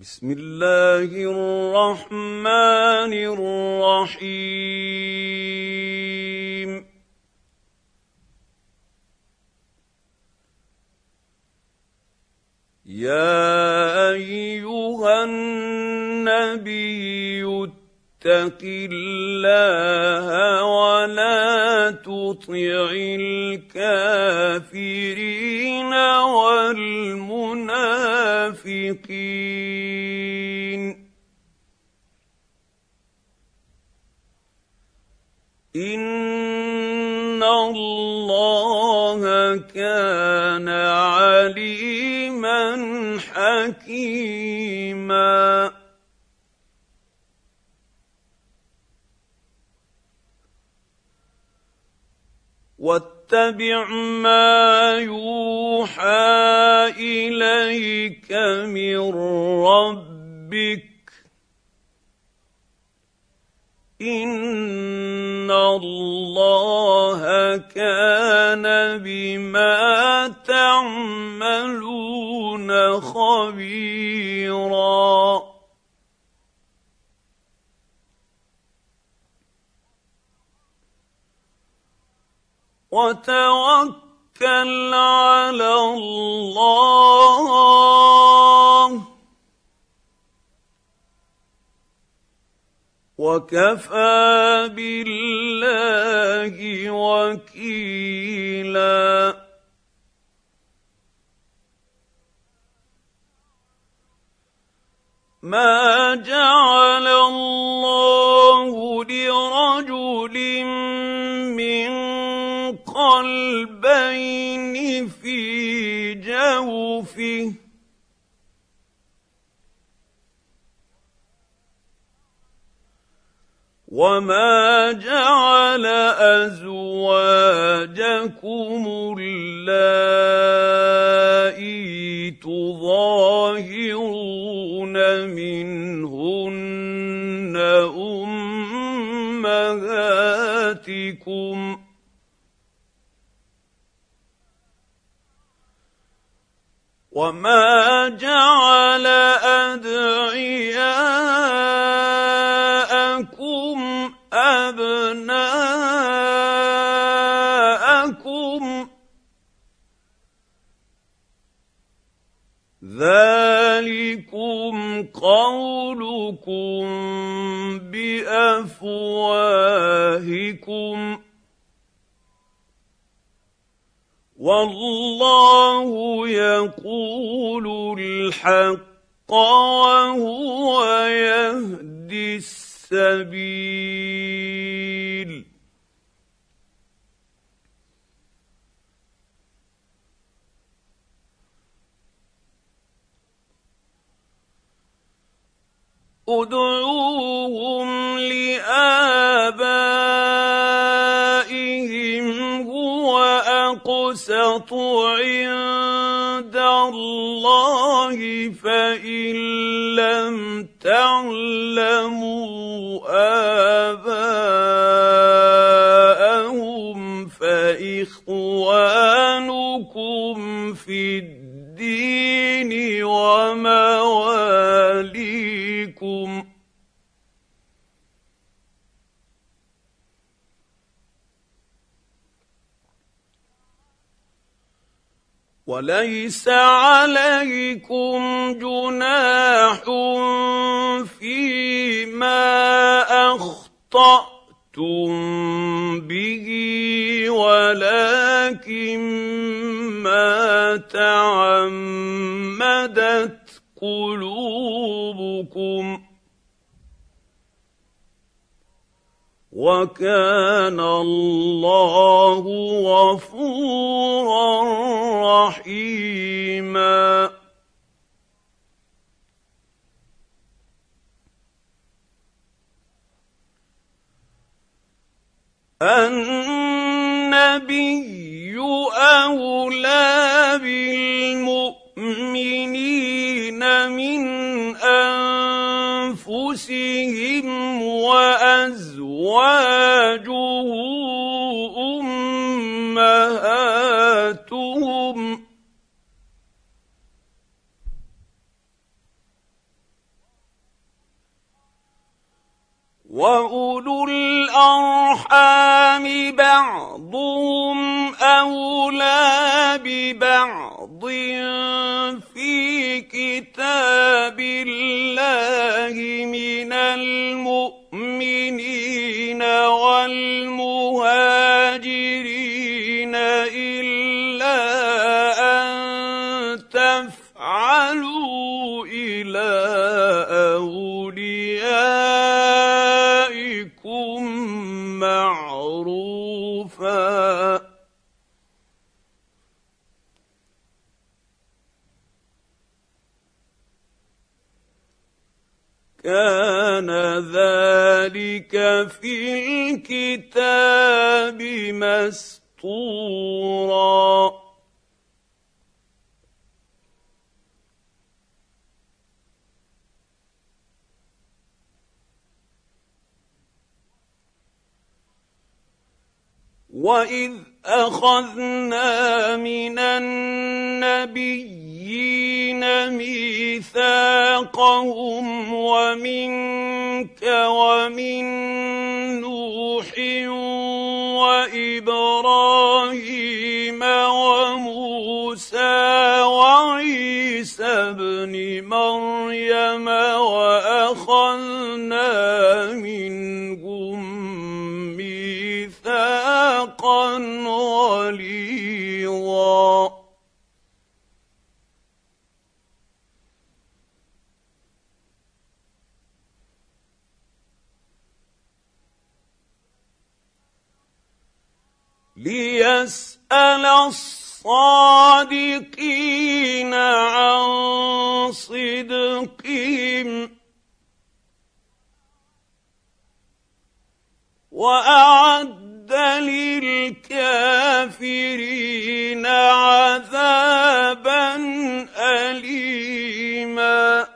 بسم الله الرحمن الرحيم. يا أيها النبي اتق الله ولا تطع الكافرين والمنافقين. ان الله كان عليما حكيما. واتبع ما يوحى إليك من ربك. إن الله كان بما تعملون خبيرا. وتوكل على الله. وكفى بالله وكيلا. ما جعل الله لرجل قلبين في جوفه. وما جعل ازواجكم اللائي تظاهرون وما جعل ادعياءكم ابناءكم ذلكم قولكم بافواهكم والله يقول الحق وهو يهدي السبيل. ادعوهم لآبائهم اقسط عند الله فإن لم تعلموا آباءهم فإخوانكم في الدين ومواليكم وليس عليكم جناح فيما أخطأتم به ولكن ما تعمدت وكان الله غفورا رحيما. النبي أولى بالمؤمنين من أنفسهم وأزواجه أمهاتهم. واولو الارحام بعضهم اولى ببعض. في كتاب الله من المؤمنين والمهاجرين إلا أن تفعلوا إلى كان ذلك في الكتاب مسطورا واذ اخذنا من النبيين ميثاقهم ومنك ومن نوح وابراهيم وموسى وعيسى ابن مريم واخذنا منهم ميثاقا غليظا ليسأل الصادقين عن صدقهم. وأعد للكافرين عذابا اليما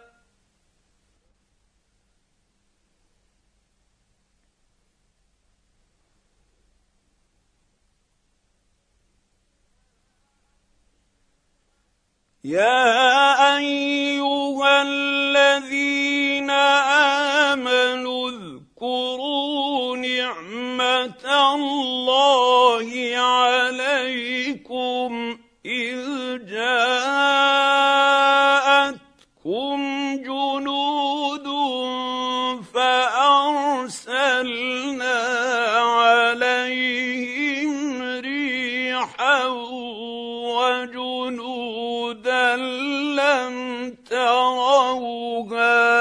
يا ايها الذين امنوا اذكروا نعمة الله عليكم إذ جاءتكم جنود فأرسلنا عليهم ريحا وجنودا لم تروها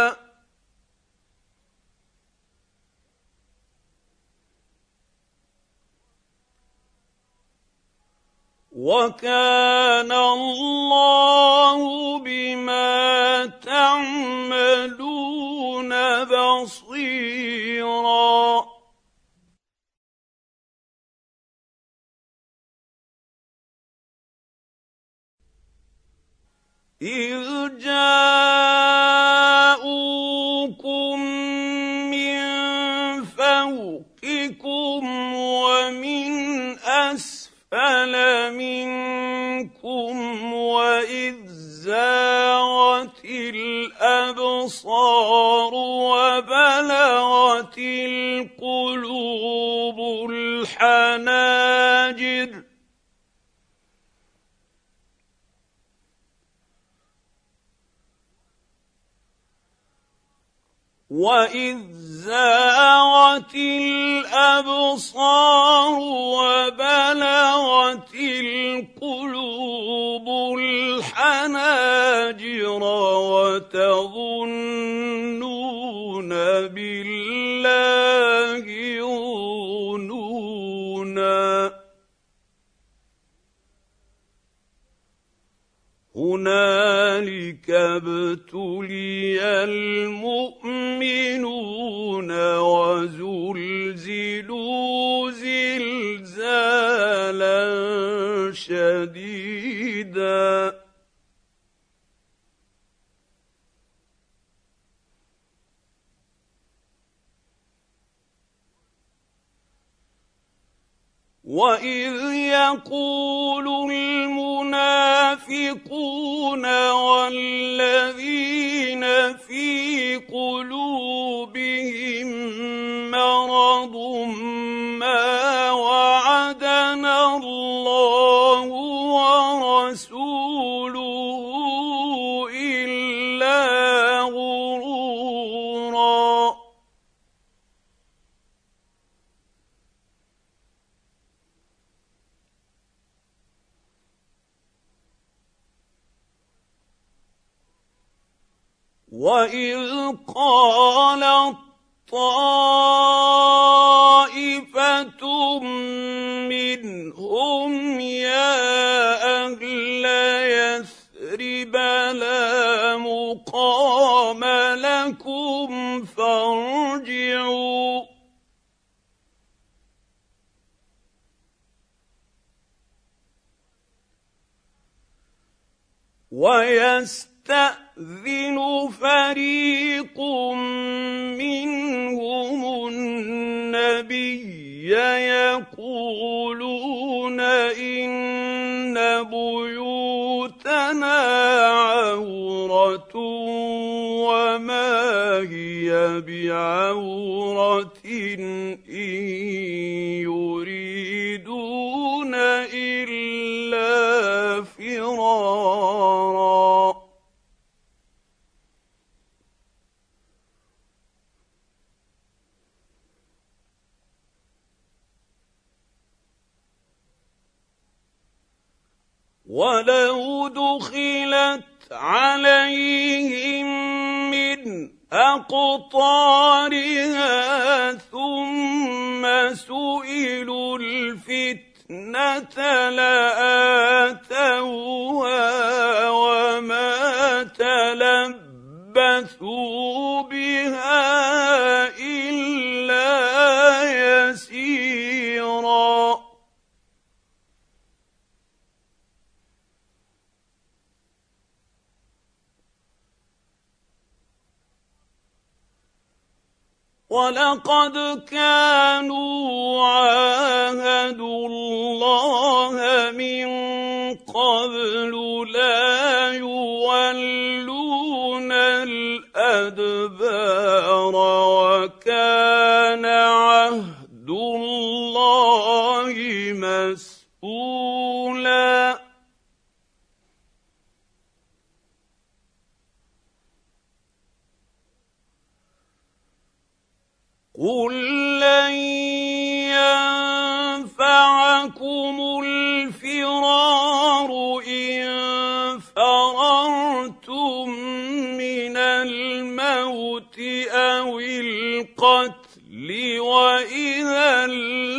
وكان الله بما تعملون بصيرا. إذ جاءوكم من فوقكم ومن اسفل منكم واذ زاغت الابصار وبلغت القلوب الحناجر واذ زاغت الابصار وبلغت القلوب الحناجر وتظنون بالله ظنونا هنالك ابتلي المؤمنون وزلزلوا زلزالا شديدا. واذ يقول المنافقون والذين تلبثوا بها إلا يسيرا. ولقد كانوا عاهدوا الله من قبل لا يولون الأدبار وكان عهد الله مسؤولا. قل لن ينفعكم أو القتل وإذا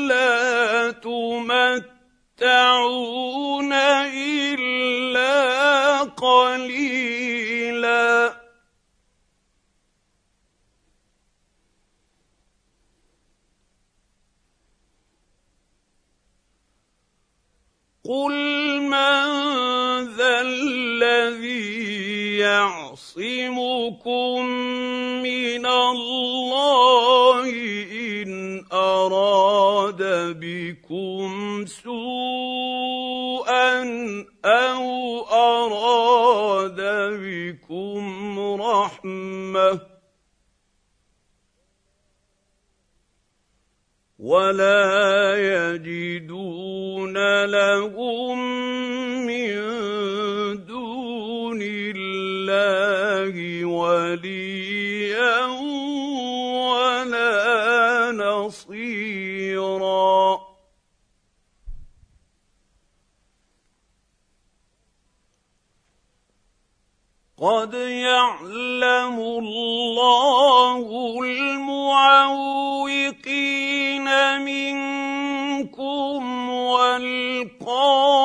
لا تمتعون إلا قليلا. قل من ذا الذي يعصمكم من الله ان اراد بكم سوءا أو اراد بكم رحمه ولا يجدون لهم من دون الله وليا ولا نصيرا قد يعلم الله المعوقين منكم والقائلين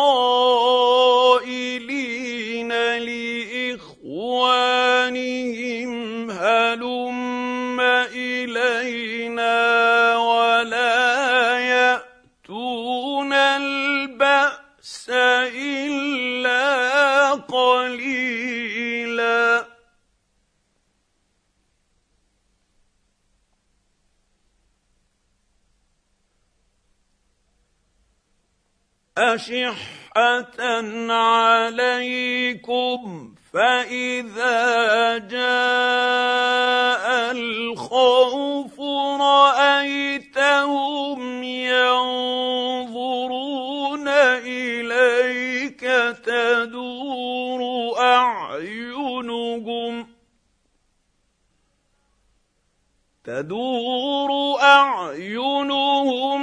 أشحة عليكم فإذا جاء الخوف رأيتهم ينظرون إليك تدور أعينهم تدور أعينهم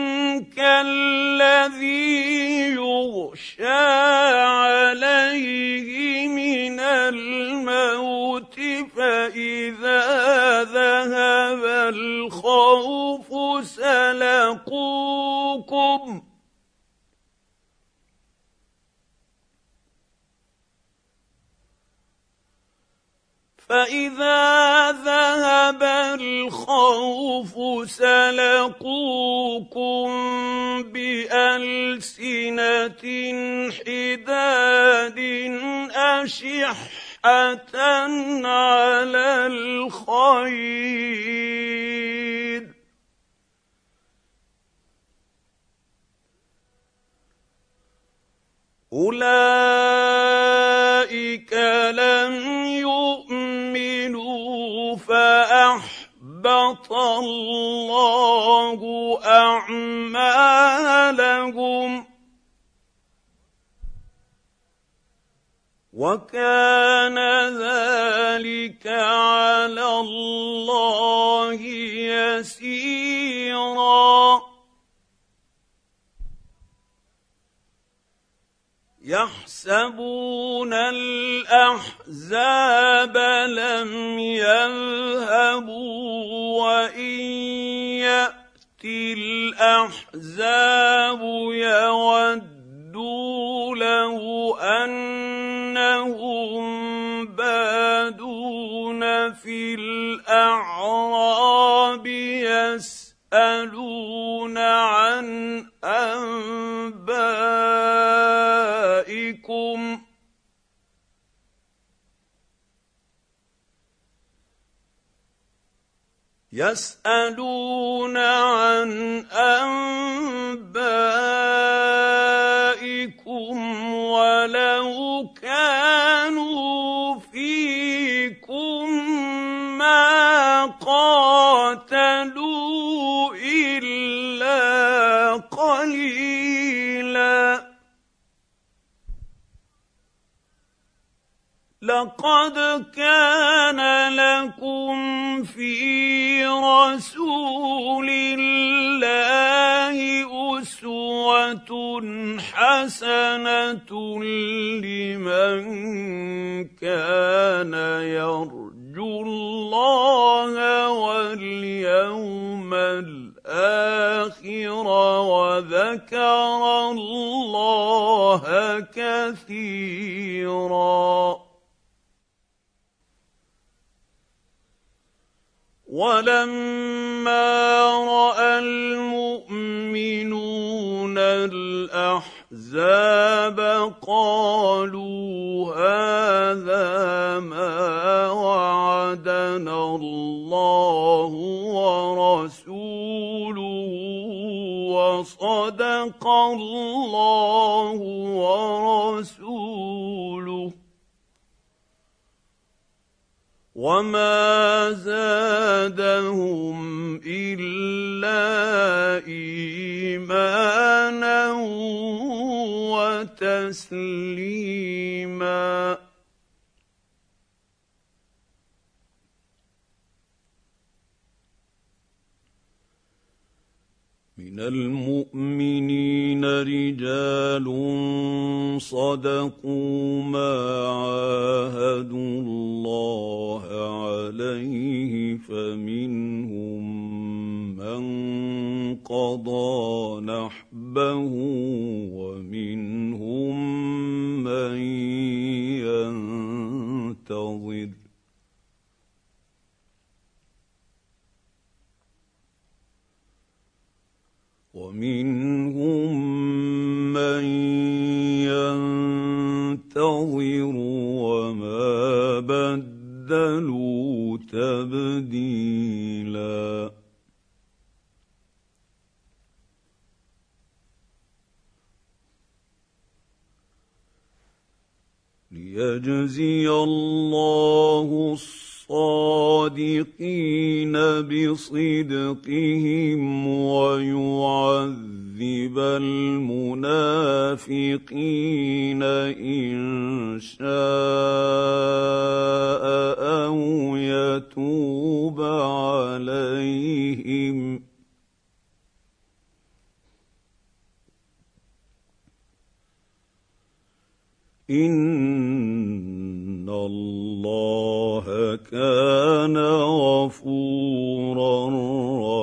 كالذي يغشى عليه من الموت فإذا ذهب الخوف سلقوكم فاذا ذهب الخوف سلقوكم بالسنه حداد اشحه على الخير اولئك لم فأحبط الله أعمالهم وكان ذلك على الله يسيرا يحسبون الأحزاب لم يذهبوا وإن يأتي الأحزاب يودوا له أنهم بادون في الأعراب يسالون عن انبائكم يسالون عن انبائكم ولو كانوا فيكم قاتلوا إلا قليلا. لقد كان لكم في رسول الله أسوة حسنة لمن كان يرجو الله واليوم الآخر وذكر الله كثيرا. ولما رأى المؤمنون الأحزاب قالوا هذا ما وعدنا الله ورسوله وصدق الله ورسوله. وما زادهم الا ايمانا وتسليما من المؤمنين رجال صدقوا ما عاهدوا الله عليه فمنهم من قضى نحبه ومنهم من ينتظر ومنهم من ينتظر وما بدلوا تبديلا. ليجزي الله الصالحين الصادقين بصدقهم ويعذب المنافقين إن شاء أو يتوب عليهم. إن الله الله كان غفورا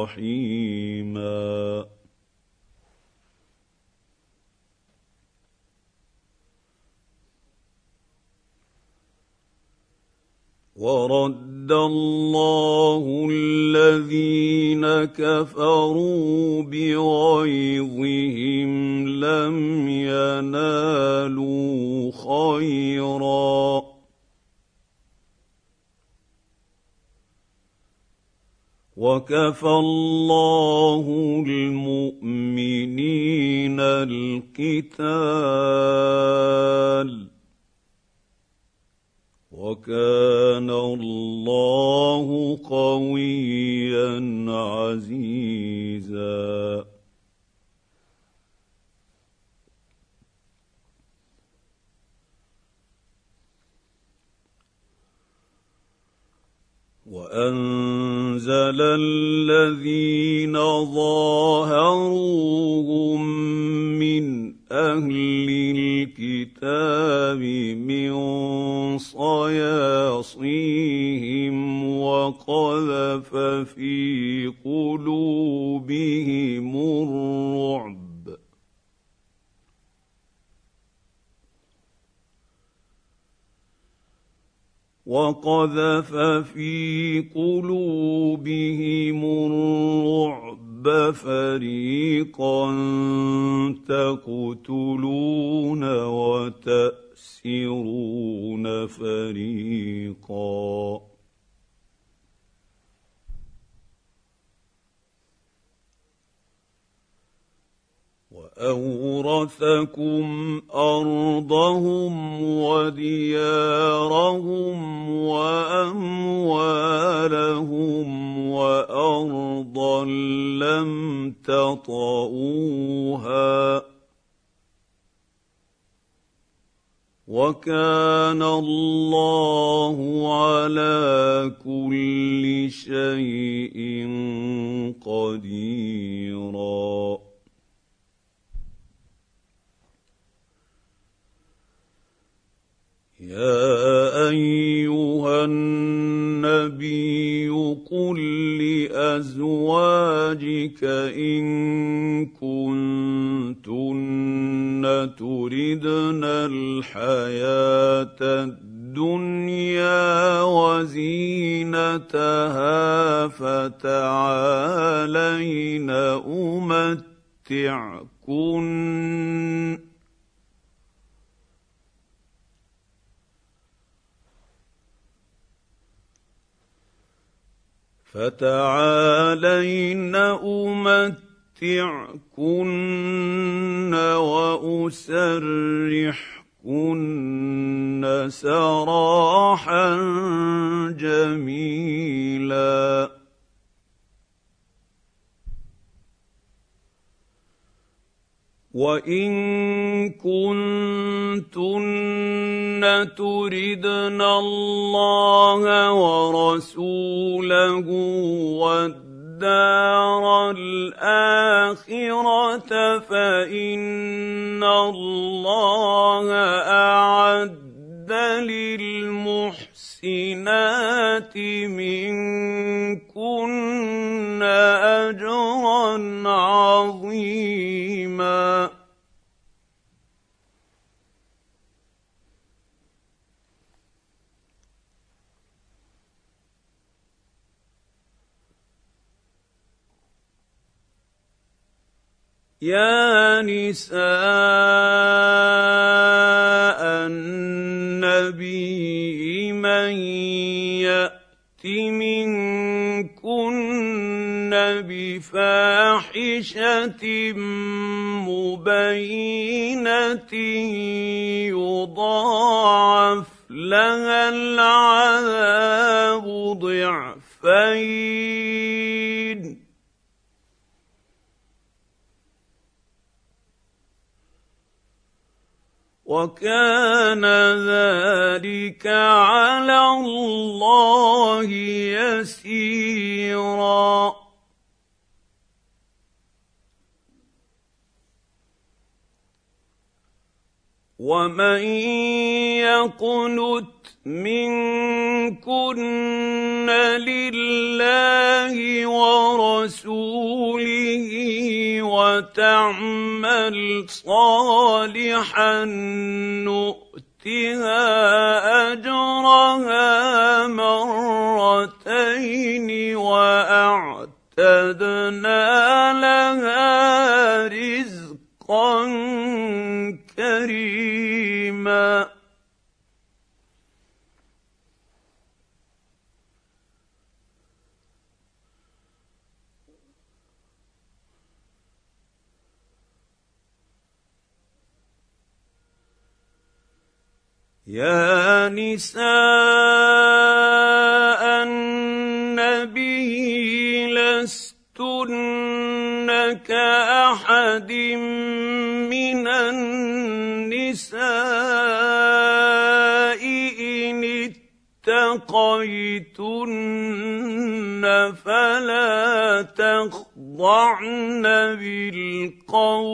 رحيما. ورد الله الذين كفروا بغيظهم لم ينالوا خيرا. وكفى الله المؤمنين القتال. وكان الله قويا عزيزا. وأنزل الذين ظاهروهم من أهل الكتاب من صياصيهم وقذف في قلوبهم الرعب وقذف في قلوبهم الرعب فريقا تقتلون وتأسرون فريقا. واورثكم أرضهم وديارهم وأموالهم وأرضا لم تطئوها وكان الله على كل شيء قديرا يا ايها النبي قل لازواجك ان كنتن تردن الحياة الدنيا وزينتها فتعالين امتعكن فتعالين أمتعكن وأسرحكن سراحا جميلا. وان كنتن تردن الله ورسوله والدار الاخره فان الله اعد للمحسنات منكن يا نساء النبي من يأت منكن بفاحشة مبينة يضاعف لها العذاب ضعفين. وكان ذلك على الله يسيرا. ومن يقنت منكن لله ورسوله وتعمل صالحا نؤتها أجرها مرتين وأعتدنا لها رزقا كريما يا نساء النبي لستن كأحد من النساء إن اتقيتن فلا تخضعن بالقول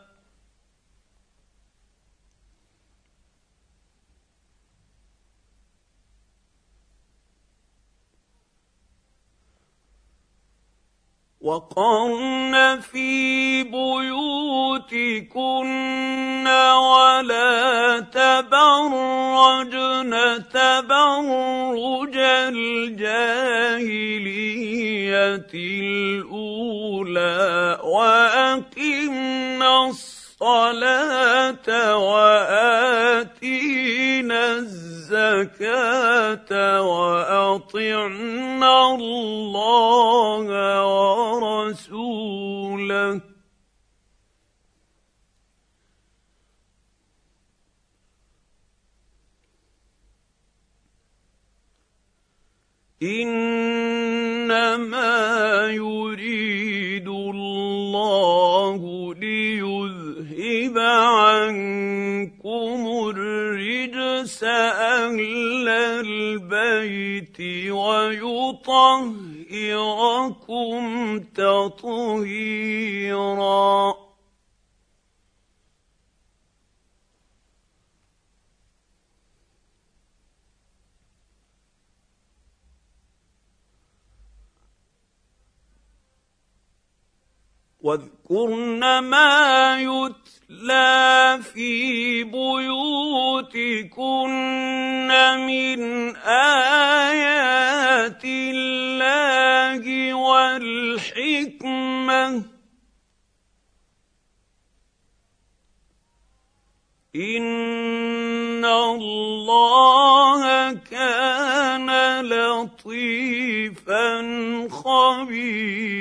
وقرن في بيوتكن ولا تبرجن تبرج الجاهلية الأولى وأقمنا الصلاة وآتينا الزكاة وأطعنا الله ورسوله. إنما يريد الرجس أهل البيت ويطهركم تطهيرا. واذكرن ما يتلى في بيوتكن من آيات الله والحكمة. إن الله كان لطيفا خبيرا.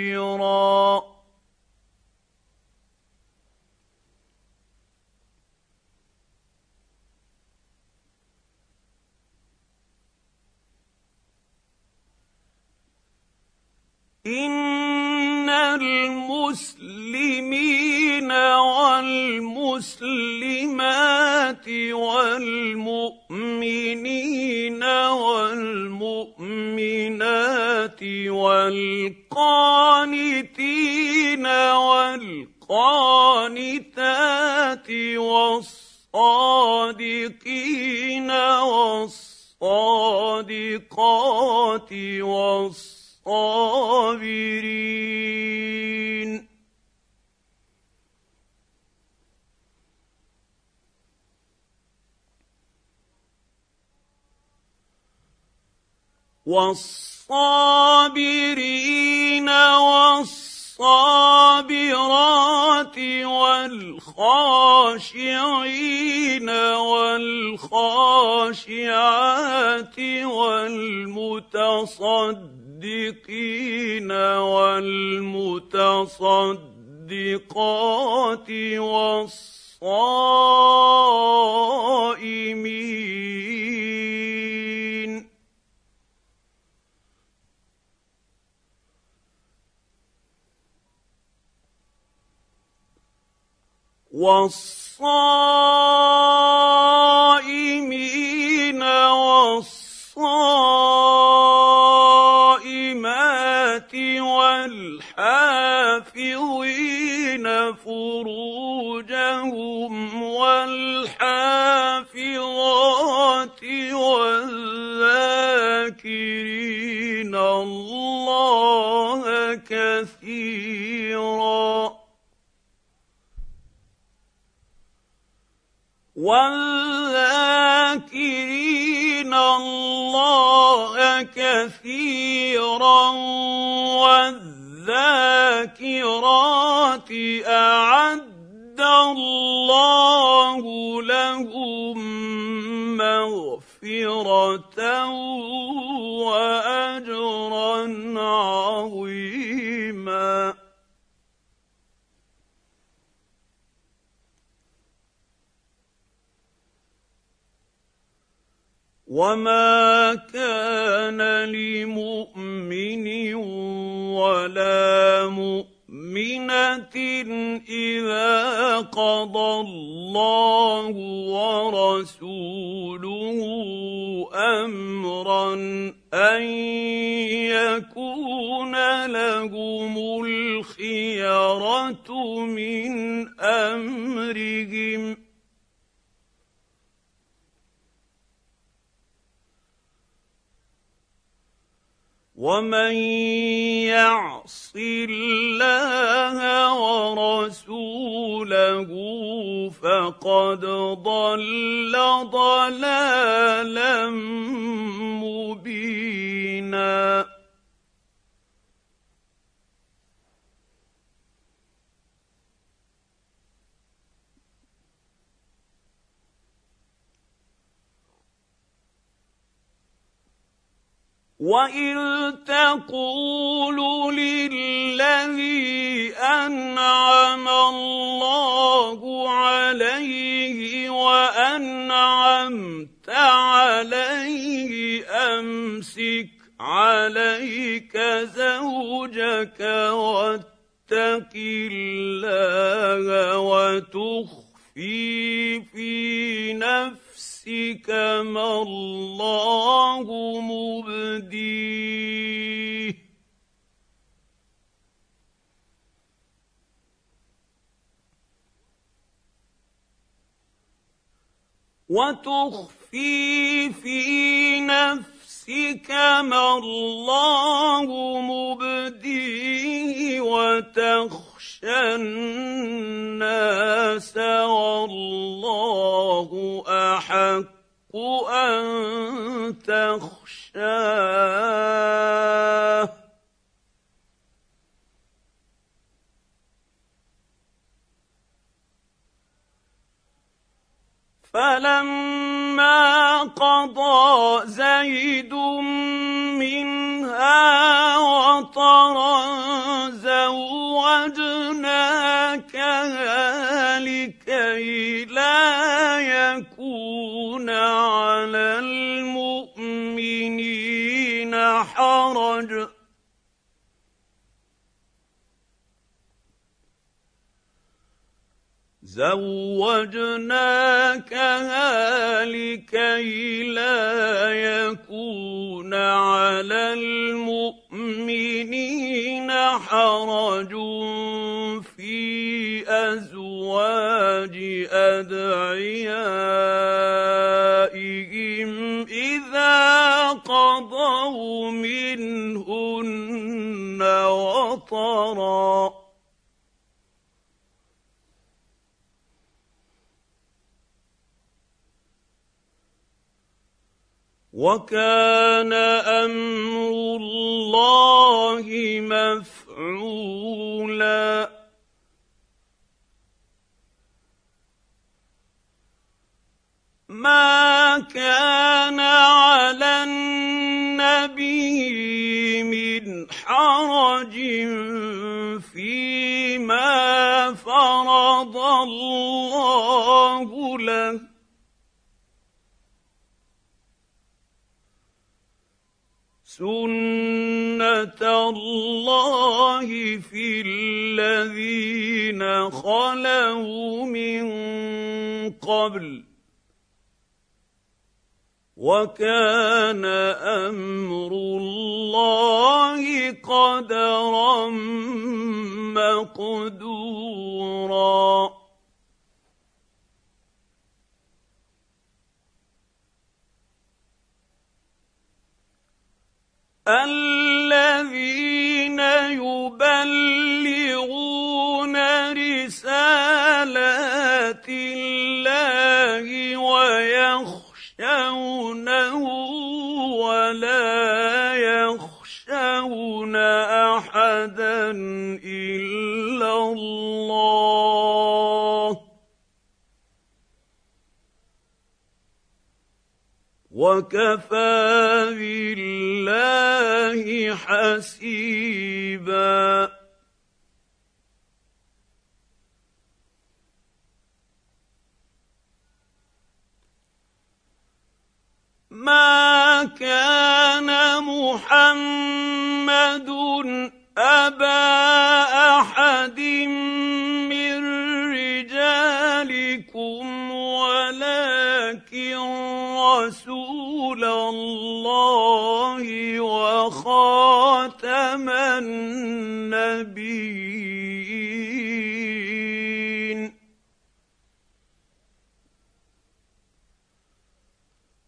إن المسلمين والمسلمات والمؤمنين والمؤمنات والقانتين والقانتات والصادقين والصادقات والصادقات الصابرين والصابرين والصابرات والخاشعين والخاشعات والمتصدقين المتصدقين والمتصدقات والصابرين والصائمين والصائمين فروجهم والحافظات والذاكرين الله كثيرا والذاكرين الله كثيرا والذاكرات أعد الله لهم مغفرة وأجرا عظيما. وما كان لمؤمن ولا مؤمنه اذا قضى الله ورسوله امرا ان يكون لهم الخيره ومن يعص الله ورسوله فقد ضل ضلالا مبينا واذ تقول للذي انعم الله عليه وانعمت عليه امسك عليك زوجك واتق الله وتخفي في نفسك نفسك ما الله مبديه. وتخفي في نفسك ما الله مبديه وتخشى الناس والله أحق أن تخشاه. فلما قضى زيد منها وطرا زوجناكها لكي زوجناكها لكي لا يكون على المؤمنين حرج في أزواج أدعيائهم إذا قضوا منهن وطرا. وكان أمر الله مفعولا. ما كان على النبي من حرج فيما فرض الله سنه الله في الذين خلوا من قبل وكان أمر الله قدرا مقدورا الذين يبلغون رسالات الله ويخشونه ولا يخشون أحدا وكفى بالله حسيبا. ما كان محمد أبا أحد من رجالكم ولكن رسول الله وخاتم النبيين.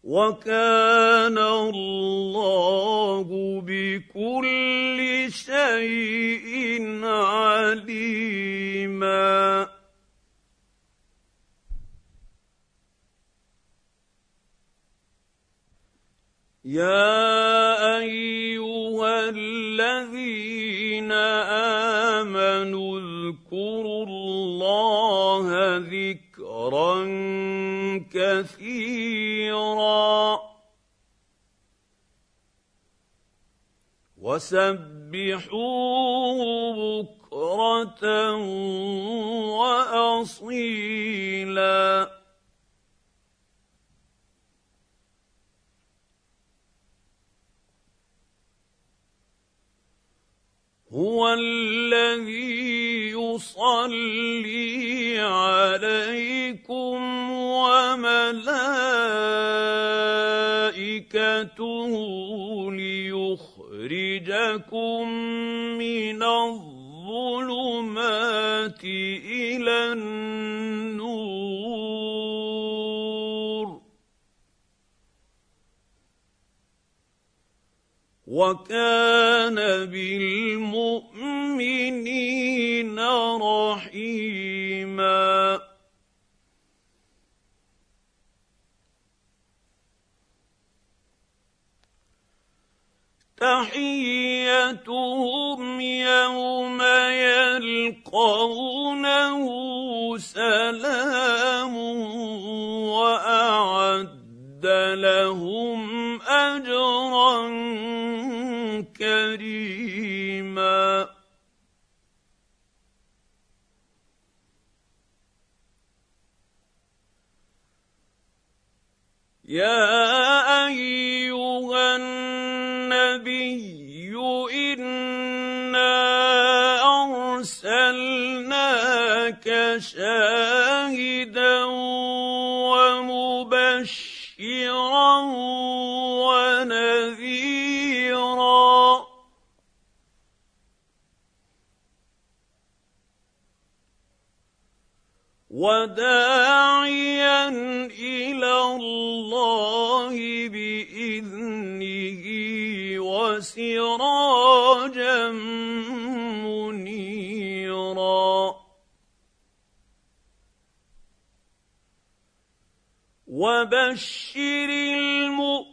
وكان الله بكل شيء عليما. يا أيها الذين آمنوا اذكروا الله ذكرا كثيرا وسبحوه بكرة وأصيلا هو الذي يصلي عليكم وملائكته ليخرجكم من الظلمات إلى النور وكان بالمؤمنين رحيما. تحيتهم يوم يلقونه سلام وأعد لهم أجرا كريما. يا أيها النبي إنا أرسلناك شاهدا وداعيا إلى الله بإذنه وسراجا منيرا. وبشر المؤمنين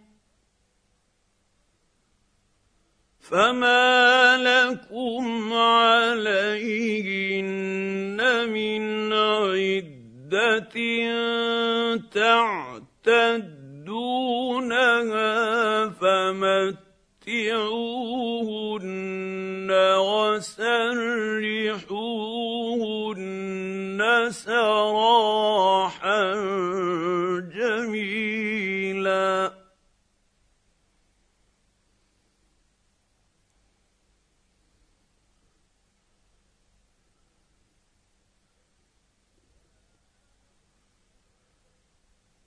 فما لكم عليهن من عده تعتدونها فمتعوهن وسرحوهن سراحا جميلا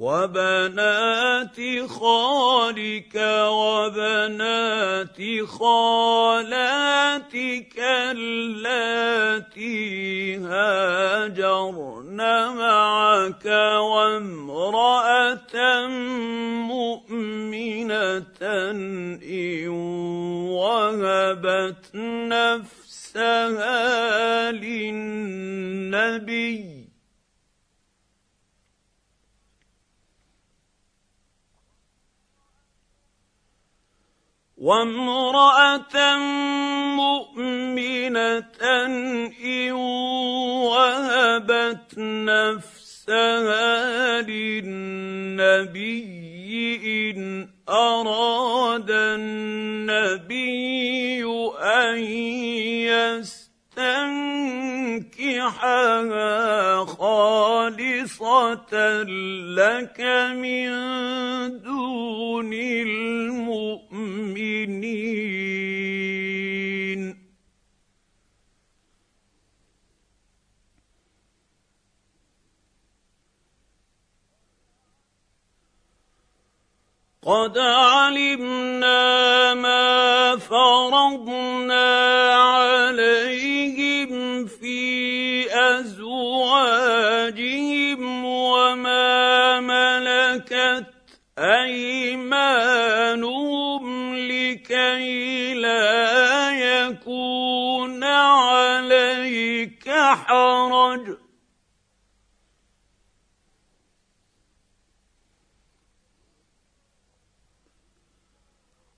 وبنات خالك وبنات خالاتك اللاتي هاجرن معك وامرأة مؤمنة إن وهبت نفسها للنبي وامرأة مؤمنة إن وهبت نفسها للنبي إن أراد النبي أن يستنكحها خالصة لك من دون المؤمنين. قد علمنا ما فرضنا عليهم في أزواجهم وما ملكت أيمانهم لكي لا يكون عليك حرج.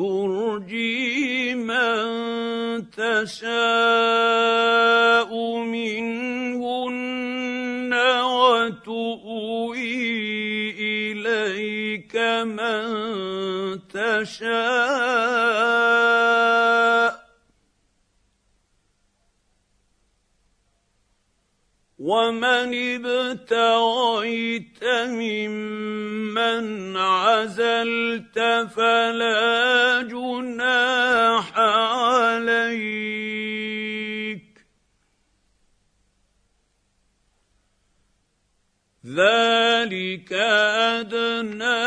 ترجي من تشاء منهن وتؤوي إليك من تشاء ومن ابتغيت ممن عزلت فلا ذلك أدنى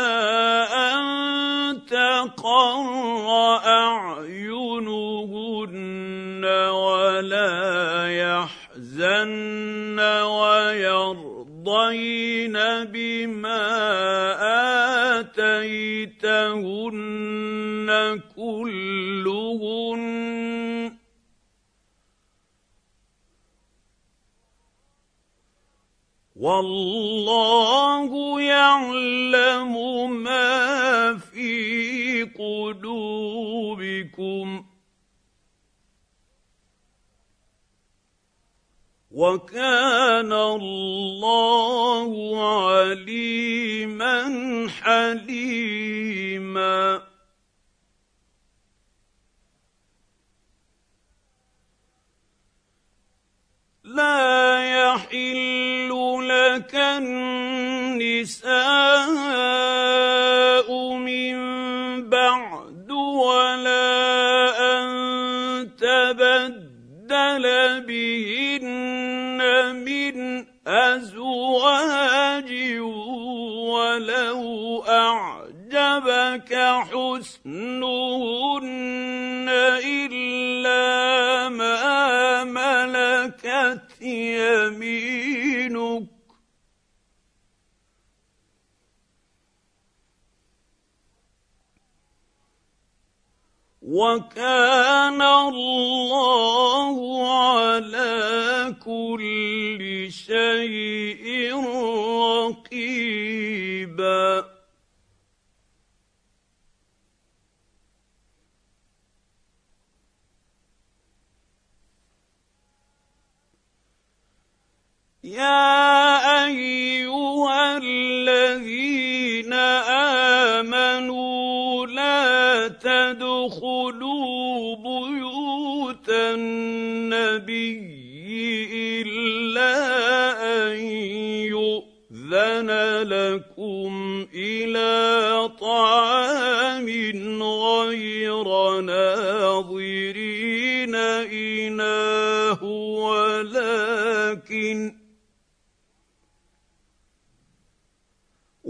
أن تقر أعينهن ولا يحزن ويرضين بما آتيتهن. والله يعلم ما في قلوبكم. وكان الله عليما حليما. لا يحل لك النساء من بعد ولا أن تبدل بهن من أزواج ولو أعجبك حسنهن إلا يمينك. وكان الله على كل شيء رقيبا يا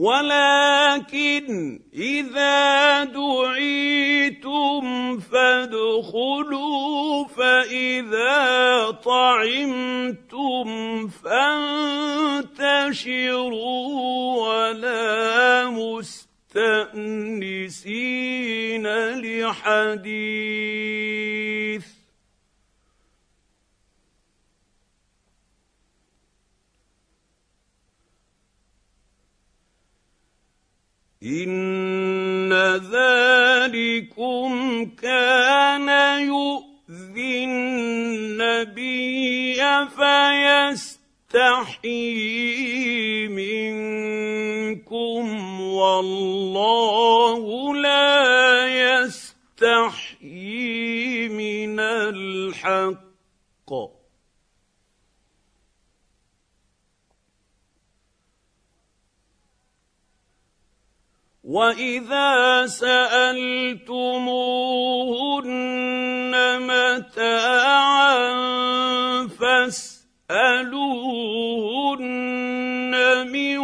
ولكن إذا دعيتم فادخلوا فإذا طعمتم فانتشروا ولا مستأنسين لحديث. ان ذلكم كان يؤذي النبي فيستحيي منكم والله لا يستحيي من الحق واذا سالتموهن متاعا فاسالوهن من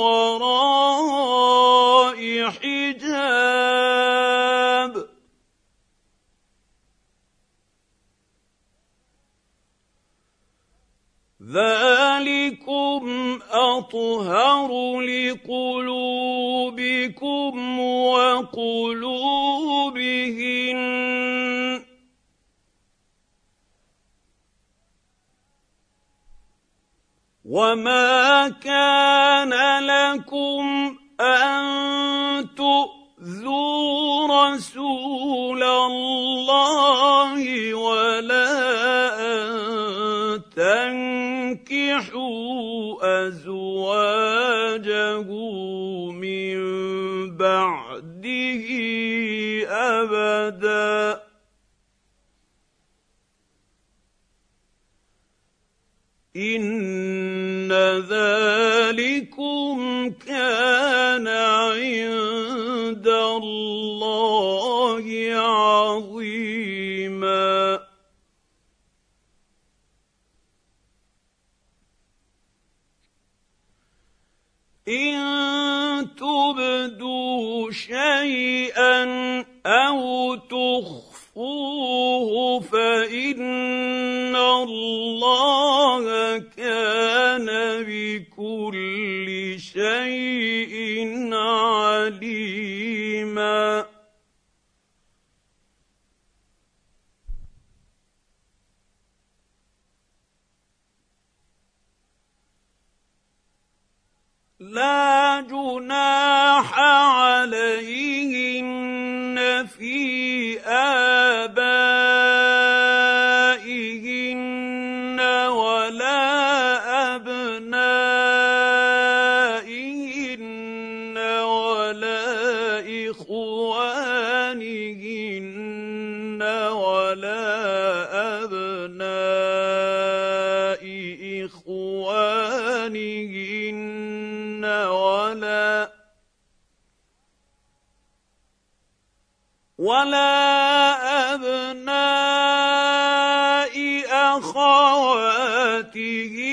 وراء حجاب ذلكم آيَاتِهِ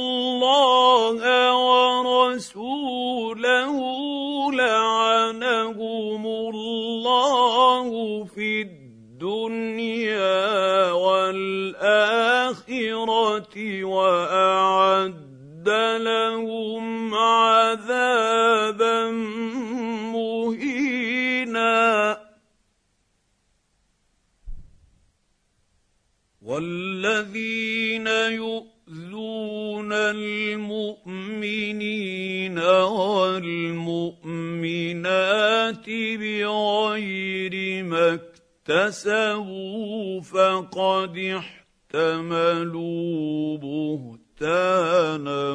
الله ورسوله. كسبوا فقد احتملوا بهتانا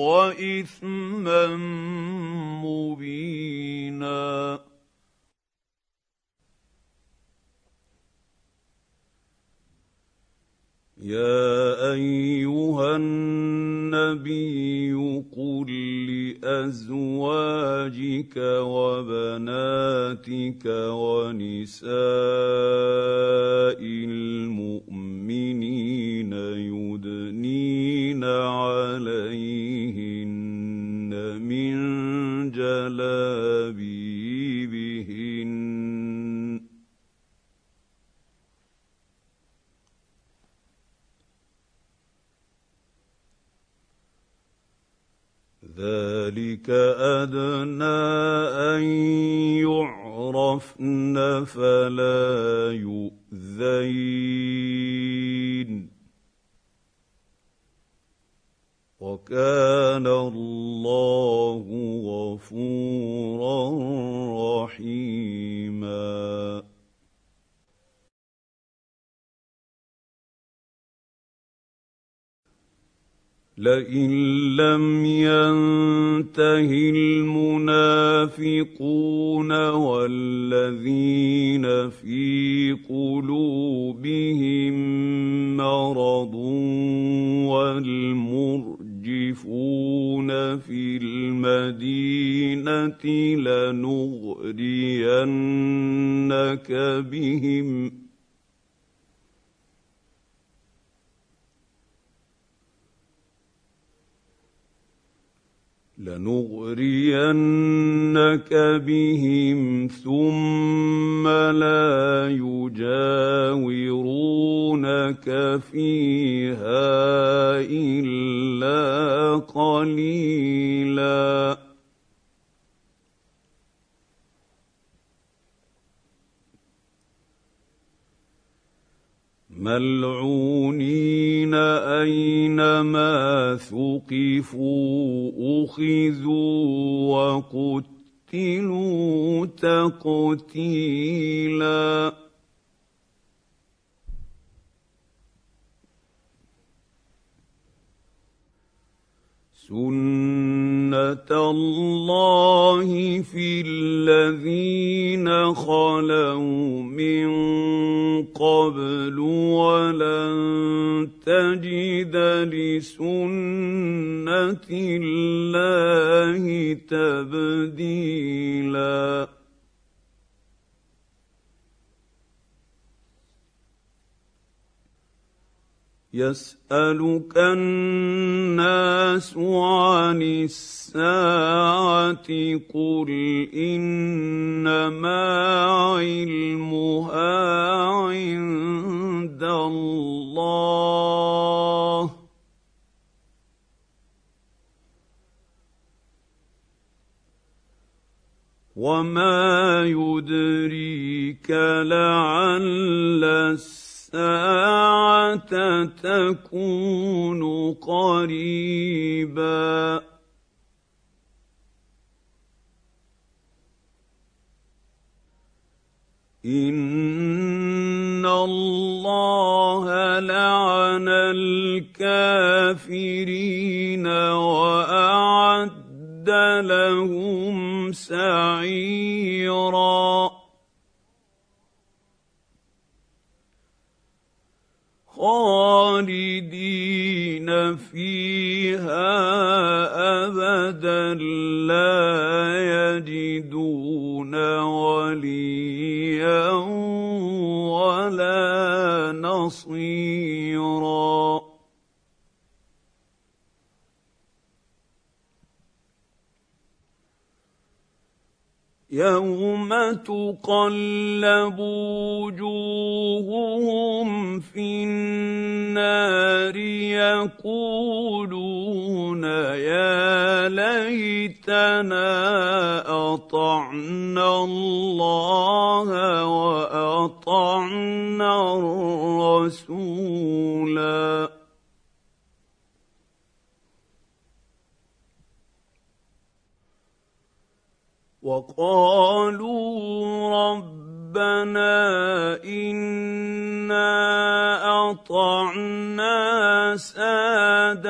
وإثما مبينا. يا أيها النبي أزواجك وبناتك ونساء المؤمنين يدنين عليهن من جلابيبهن ذلك أدنى أن يعرفن فلا يؤذين. وكان الله غفورا رحيما. لئن لم ينته المنافقون والذين في قلوبهم مرض والمرجفون في المدينة لنغرينك بهم لنغرينك بهم ثم لا يجاورونك فيها إلا قليلا. ملعونين أينما ثقفوا أخذوا وقتلوا تقتيلا سنه الله في الذين خلوا من قبل ولن تجد لسنه الله تبديلا يسألك الناس عن الساعة قل إنما علمها عند الله. وما يدريك لعل الساعة تكون قريبا؟ ان الله لعن الكافرين واعد لهم سعيرا. خالدين فيها أبدا لا يجدون وليا ولا نصيرا. يوم تقلب وجوههم في النار يقولون يا ليتنا اطعنا الله واطعنا الرسولا وقالوا ربنا إنا أطعنا سادتنا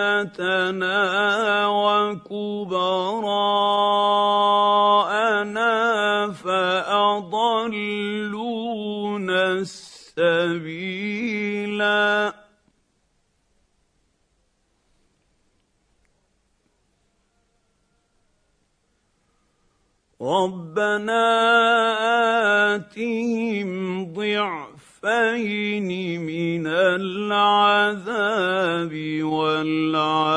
وكبراءنا فأضلونا السبيلا. ربنا آتهم ضعفين من العذاب والعنهم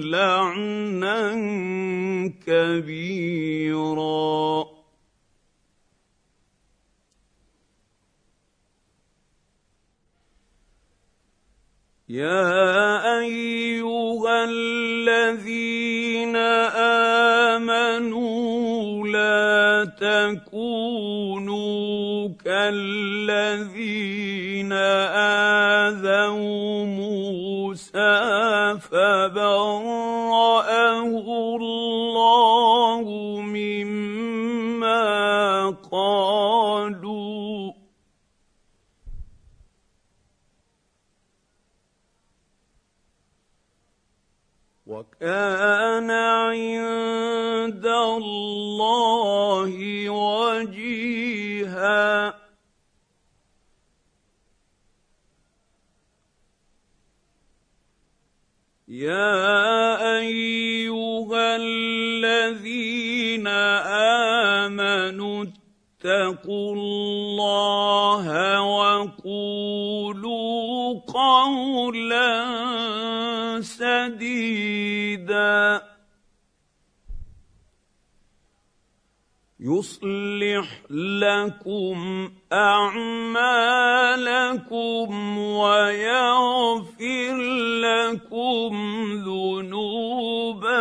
لعنا كبيرا. يا تكونوا كالذين آذوا موسى فبرأه الله مما قالوا. وكان عند الله وجيها. يا أيها الذين آمنوا اتقوا الله وقولوا قولا سديدا. يصلح لكم أعمالكم ويغفر لكم ذنوبكم.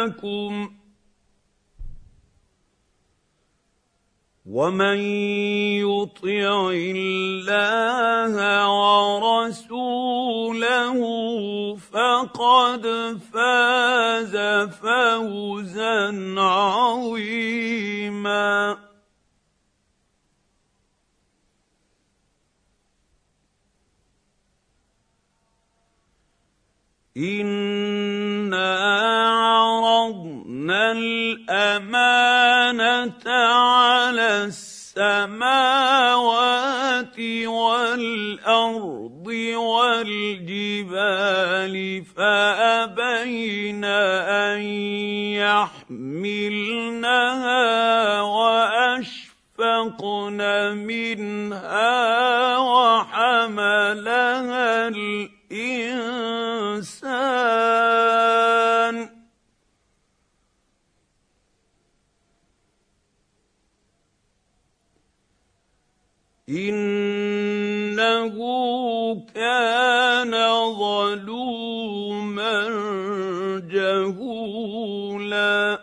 ومن يطع الله ورسوله فقد فاز فوزا عظيما أنا الامانه على السماوات والارض والجبال فابين ان يحملنها واشفقن منها وحملها الانسان جهولا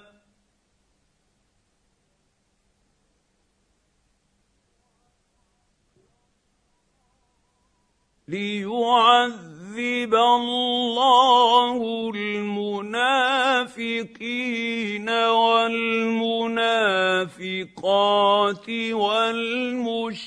ليعذب الله المنافقين والمنافقات والمشركين.